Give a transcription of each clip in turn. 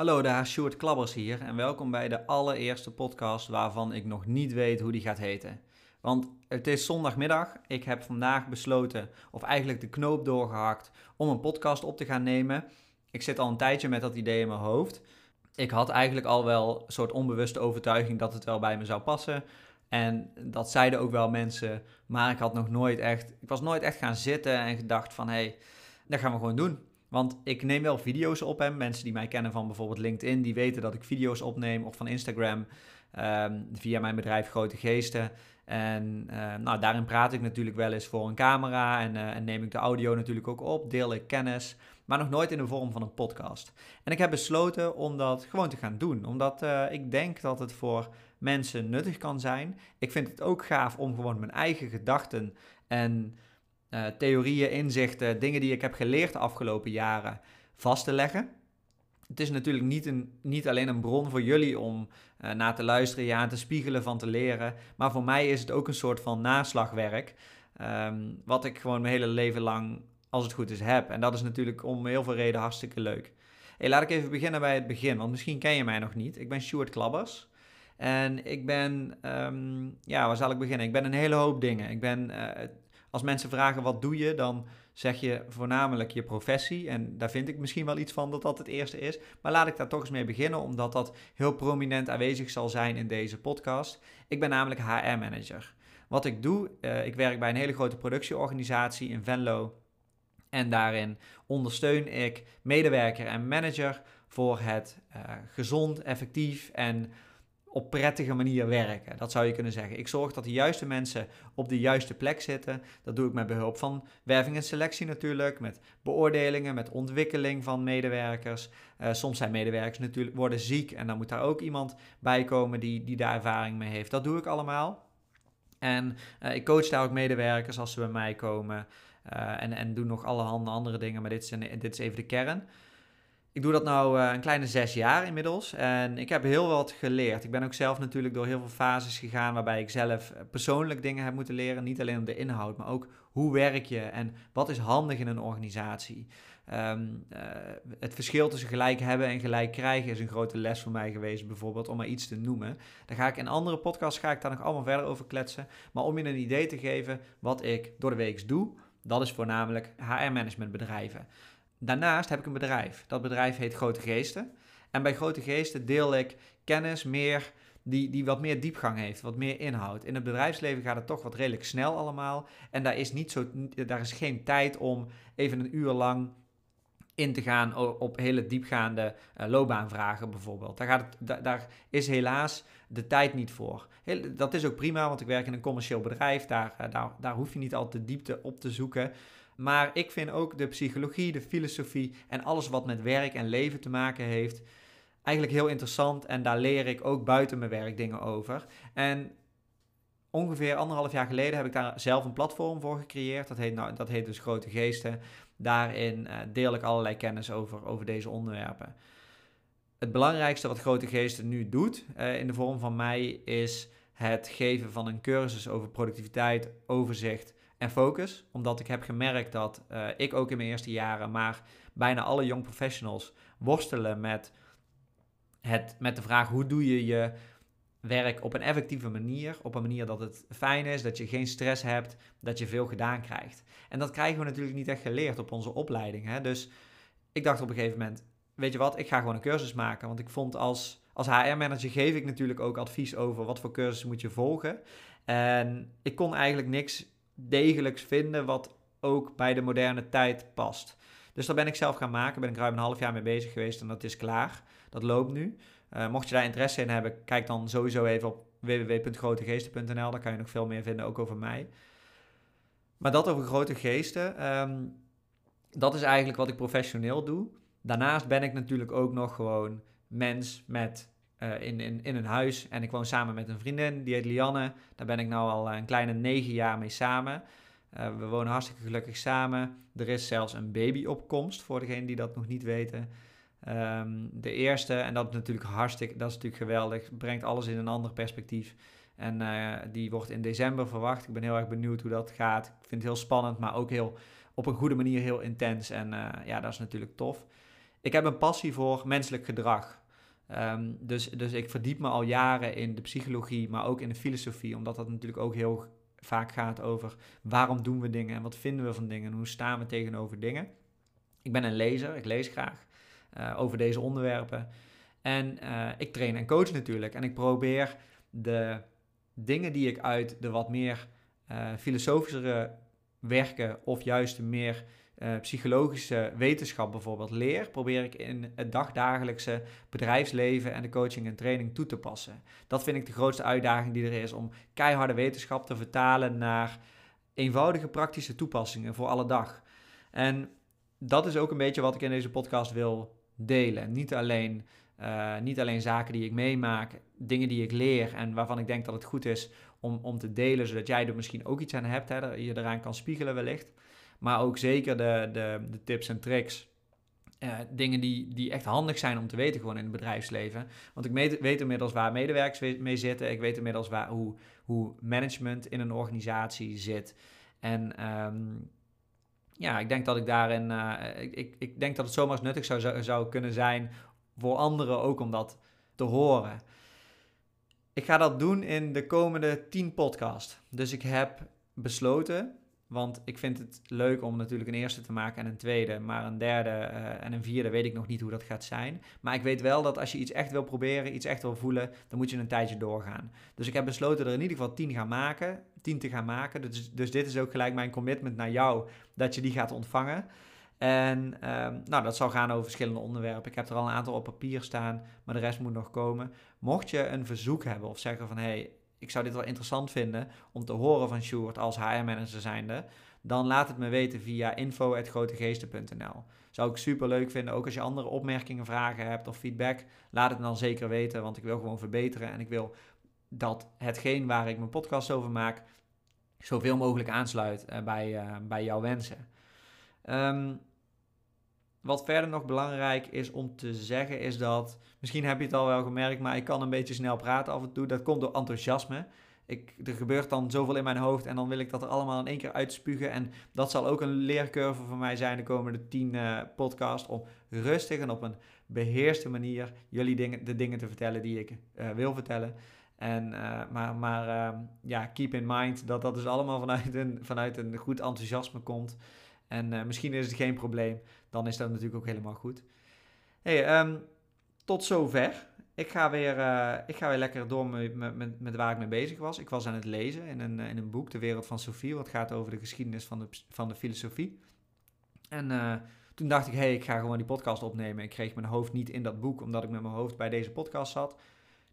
Hallo daar, Sjoerd Klabbers hier en welkom bij de allereerste podcast waarvan ik nog niet weet hoe die gaat heten. Want het is zondagmiddag, ik heb vandaag besloten, of eigenlijk de knoop doorgehakt, om een podcast op te gaan nemen. Ik zit al een tijdje met dat idee in mijn hoofd. Ik had eigenlijk al wel een soort onbewuste overtuiging dat het wel bij me zou passen. En dat zeiden ook wel mensen, maar ik had nog nooit echt, ik was nooit echt gaan zitten en gedacht van, hé, hey, dat gaan we gewoon doen. Want ik neem wel video's op. Hè. Mensen die mij kennen van bijvoorbeeld LinkedIn, die weten dat ik video's opneem. Of van Instagram, um, via mijn bedrijf Grote Geesten. En uh, nou, daarin praat ik natuurlijk wel eens voor een camera. En, uh, en, neem ik de audio natuurlijk ook op. Deel ik kennis. Maar nog nooit in de vorm van een podcast. En ik heb besloten om dat gewoon te gaan doen. Omdat uh, ik denk dat het voor mensen nuttig kan zijn. Ik vind het ook gaaf om gewoon mijn eigen gedachten en uh, theorieën, inzichten, dingen die ik heb geleerd de afgelopen jaren vast te leggen. Het is natuurlijk niet, een, niet alleen een bron voor jullie om uh, naar te luisteren, ja, te spiegelen, van te leren. Maar voor mij is het ook een soort van naslagwerk. Um, wat ik gewoon mijn hele leven lang, als het goed is, heb. En dat is natuurlijk om heel veel redenen hartstikke leuk. Hey, laat ik even beginnen bij het begin, want misschien ken je mij nog niet. Ik ben Stuart Klabbers. En ik ben, um, ja, waar zal ik beginnen? Ik ben een hele hoop dingen. Ik ben uh, als mensen vragen wat doe je, dan zeg je voornamelijk je professie. En daar vind ik misschien wel iets van dat dat het eerste is. Maar laat ik daar toch eens mee beginnen, omdat dat heel prominent aanwezig zal zijn in deze podcast. Ik ben namelijk HR-manager. Wat ik doe, uh, ik werk bij een hele grote productieorganisatie in Venlo. En daarin ondersteun ik medewerker en manager voor het uh, gezond, effectief en op prettige manier werken. Dat zou je kunnen zeggen. Ik zorg dat de juiste mensen op de juiste plek zitten. Dat doe ik met behulp van werving en selectie natuurlijk, met beoordelingen, met ontwikkeling van medewerkers. Uh, soms zijn medewerkers natuurlijk worden ziek en dan moet daar ook iemand bij komen die, die daar ervaring mee heeft. Dat doe ik allemaal. En uh, ik coach daar ook medewerkers als ze bij mij komen. Uh, en, en doe nog allerhande andere dingen, maar dit is, een, dit is even de kern. Ik doe dat nu uh, een kleine zes jaar inmiddels en ik heb heel wat geleerd. Ik ben ook zelf natuurlijk door heel veel fases gegaan waarbij ik zelf eh, persoonlijk dingen heb moeten leren. Niet alleen de inhoud, maar ook hoe werk je en wat is handig in een organisatie. Um, uh, het verschil tussen gelijk hebben en gelijk krijgen is een grote les voor mij geweest, bijvoorbeeld, om maar iets te noemen. Daar ga ik in andere podcasts ga ik daar nog allemaal verder over kletsen. Maar om je een idee te geven wat ik door de week doe, dat is voornamelijk HR-managementbedrijven. Daarnaast heb ik een bedrijf. Dat bedrijf heet Grote Geesten. En bij Grote Geesten deel ik kennis meer die, die wat meer diepgang heeft, wat meer inhoud. In het bedrijfsleven gaat het toch wat redelijk snel allemaal. En daar is, niet zo, daar is geen tijd om even een uur lang in te gaan op hele diepgaande uh, loopbaanvragen bijvoorbeeld. Daar, gaat het, da, daar is helaas de tijd niet voor. Heel, dat is ook prima, want ik werk in een commercieel bedrijf. Daar, uh, daar, daar hoef je niet altijd de diepte op te zoeken. Maar ik vind ook de psychologie, de filosofie en alles wat met werk en leven te maken heeft, eigenlijk heel interessant. En daar leer ik ook buiten mijn werk dingen over. En ongeveer anderhalf jaar geleden heb ik daar zelf een platform voor gecreëerd. Dat heet, nou, dat heet dus Grote Geesten. Daarin uh, deel ik allerlei kennis over, over deze onderwerpen. Het belangrijkste wat Grote Geesten nu doet uh, in de vorm van mij is het geven van een cursus over productiviteit, overzicht en focus. Omdat ik heb gemerkt dat uh, ik ook in mijn eerste jaren, maar bijna alle young professionals worstelen met, het, met de vraag hoe doe je je werk op een effectieve manier. Op een manier dat het fijn is, dat je geen stress hebt, dat je veel gedaan krijgt. En dat krijgen we natuurlijk niet echt geleerd op onze opleiding. Hè? Dus ik dacht op een gegeven moment, weet je wat, ik ga gewoon een cursus maken. Want ik vond als, als HR-manager geef ik natuurlijk ook advies over wat voor cursus moet je volgen. En ik kon eigenlijk niks degelijks vinden wat ook bij de moderne tijd past. Dus daar ben ik zelf gaan maken. Ben ik ruim een half jaar mee bezig geweest en dat is klaar. Dat loopt nu. Uh, mocht je daar interesse in hebben, kijk dan sowieso even op www.grotegeesten.nl. Daar kan je nog veel meer vinden, ook over mij. Maar dat over grote geesten, um, dat is eigenlijk wat ik professioneel doe. Daarnaast ben ik natuurlijk ook nog gewoon mens met uh, in, in, in een huis. En ik woon samen met een vriendin, die heet Lianne. Daar ben ik nu al een kleine negen jaar mee samen. Uh, we wonen hartstikke gelukkig samen. Er is zelfs een babyopkomst, voor degenen die dat nog niet weten. Um, de eerste, en dat is natuurlijk hartstikke, dat is natuurlijk geweldig, brengt alles in een ander perspectief. En die wordt in december verwacht. Ik ben heel erg benieuwd hoe dat gaat. Ik vind het heel spannend, maar ook heel op een goede manier heel intens. En ja, dat is natuurlijk tof. ik heb een passie voor menselijk gedrag. Ehm, dus, dus ik verdiep me al jaren in de psychologie, maar ook in de filosofie, omdat dat natuurlijk ook heel vaak gaat over waarom doen we dingen en wat vinden we van dingen en hoe staan we tegenover dingen. Ik ben een lezer, ik lees graag uh, over deze onderwerpen. En uh, ik train en coach natuurlijk. En ik probeer de dingen die ik uit de wat meer uh, filosofischere werken of juist meer uh, psychologische wetenschap bijvoorbeeld leer, probeer ik in het dagdagelijkse bedrijfsleven en de coaching en training toe te passen. Dat vind ik de grootste uitdaging die er is om keiharde wetenschap te vertalen naar eenvoudige praktische toepassingen voor alle dag. En dat is ook een beetje wat ik in deze podcast wil delen. Niet alleen, uh, niet alleen zaken die ik meemaak, dingen die ik leer en waarvan ik denk dat het goed is om, om te delen, zodat jij er misschien ook iets aan hebt, hè, je eraan kan spiegelen wellicht. Maar ook zeker de, de, de tips en tricks. Uh, dingen die, die echt handig zijn om te weten gewoon in het bedrijfsleven. Want ik weet, inmiddels waar medewerkers mee zitten. Ik weet inmiddels waar, hoe, hoe management in een organisatie zit. En um, ja, ik denk dat ik daarin... Uh, ik, ik denk dat het zomaar nuttig zou, zou kunnen zijn voor anderen ook om dat te horen. Ik ga dat doen in de komende 10 podcasts. Dus ik heb besloten want ik vind het leuk om natuurlijk een eerste te maken en een tweede. Maar een derde uh, en een vierde weet ik nog niet hoe dat gaat zijn. Maar ik weet wel dat als je iets echt wil proberen, iets echt wil voelen, dan moet je een tijdje doorgaan. Dus ik heb besloten er in ieder geval tien gaan maken. Tien te gaan maken. Dus, dus dit is ook gelijk mijn commitment naar jou, dat je die gaat ontvangen. En um, nou, dat zal gaan over verschillende onderwerpen. Ik heb er al een aantal op papier staan, maar de rest moet nog komen. Mocht je een verzoek hebben of zeggen van... hey, ik zou dit wel interessant vinden om te horen van Sjoerd als HR-manager zijnde, dan laat het me weten via info.grotegeesten.nl. Zou ik super leuk vinden, ook als je andere opmerkingen, vragen hebt of feedback, laat het me dan zeker weten, want ik wil gewoon verbeteren en ik wil dat hetgeen waar ik mijn podcast over maak, zoveel mogelijk aansluit uh, bij, uh, bij jouw wensen. Um, wat verder nog belangrijk is om te zeggen, is dat, misschien heb je het al wel gemerkt, maar ik kan een beetje snel praten af en toe. Dat komt door enthousiasme. Ik, er gebeurt dan zoveel in mijn hoofd en dan wil ik dat er allemaal in één keer uitspugen. En dat zal ook een leercurve voor mij zijn de komende tien uh, podcasts. Om rustig en op een beheerste manier jullie dingen, de dingen te vertellen die ik uh, wil vertellen. En, uh, maar maar uh, ja, keep in mind dat dat dus allemaal vanuit een, vanuit een goed enthousiasme komt. En uh, misschien is het geen probleem. Dan is dat natuurlijk ook helemaal goed. Hey, um, tot zover. Ik ga weer, uh, ik ga weer lekker door met, met, met, waar ik mee bezig was. Ik was aan het lezen in een, in een boek, De Wereld van Sophie, wat gaat over de geschiedenis van de, van de filosofie. En toen dacht ik, hé, hey, ik ga gewoon die podcast opnemen. Ik kreeg mijn hoofd niet in dat boek, omdat ik met mijn hoofd bij deze podcast zat.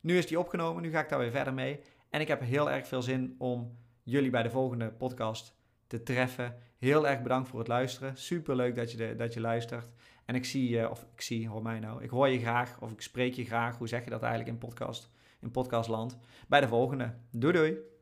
Nu is die opgenomen, nu ga ik daar weer verder mee. En ik heb heel erg veel zin om jullie bij de volgende podcast te treffen. Heel erg bedankt voor het luisteren. Super leuk dat je, dat je luistert. En ik zie je, of ik zie, hoor nou, ik hoor je graag, of ik spreek je graag. Hoe zeg je dat eigenlijk in podcast, in podcastland? Bij de volgende. Doei doei!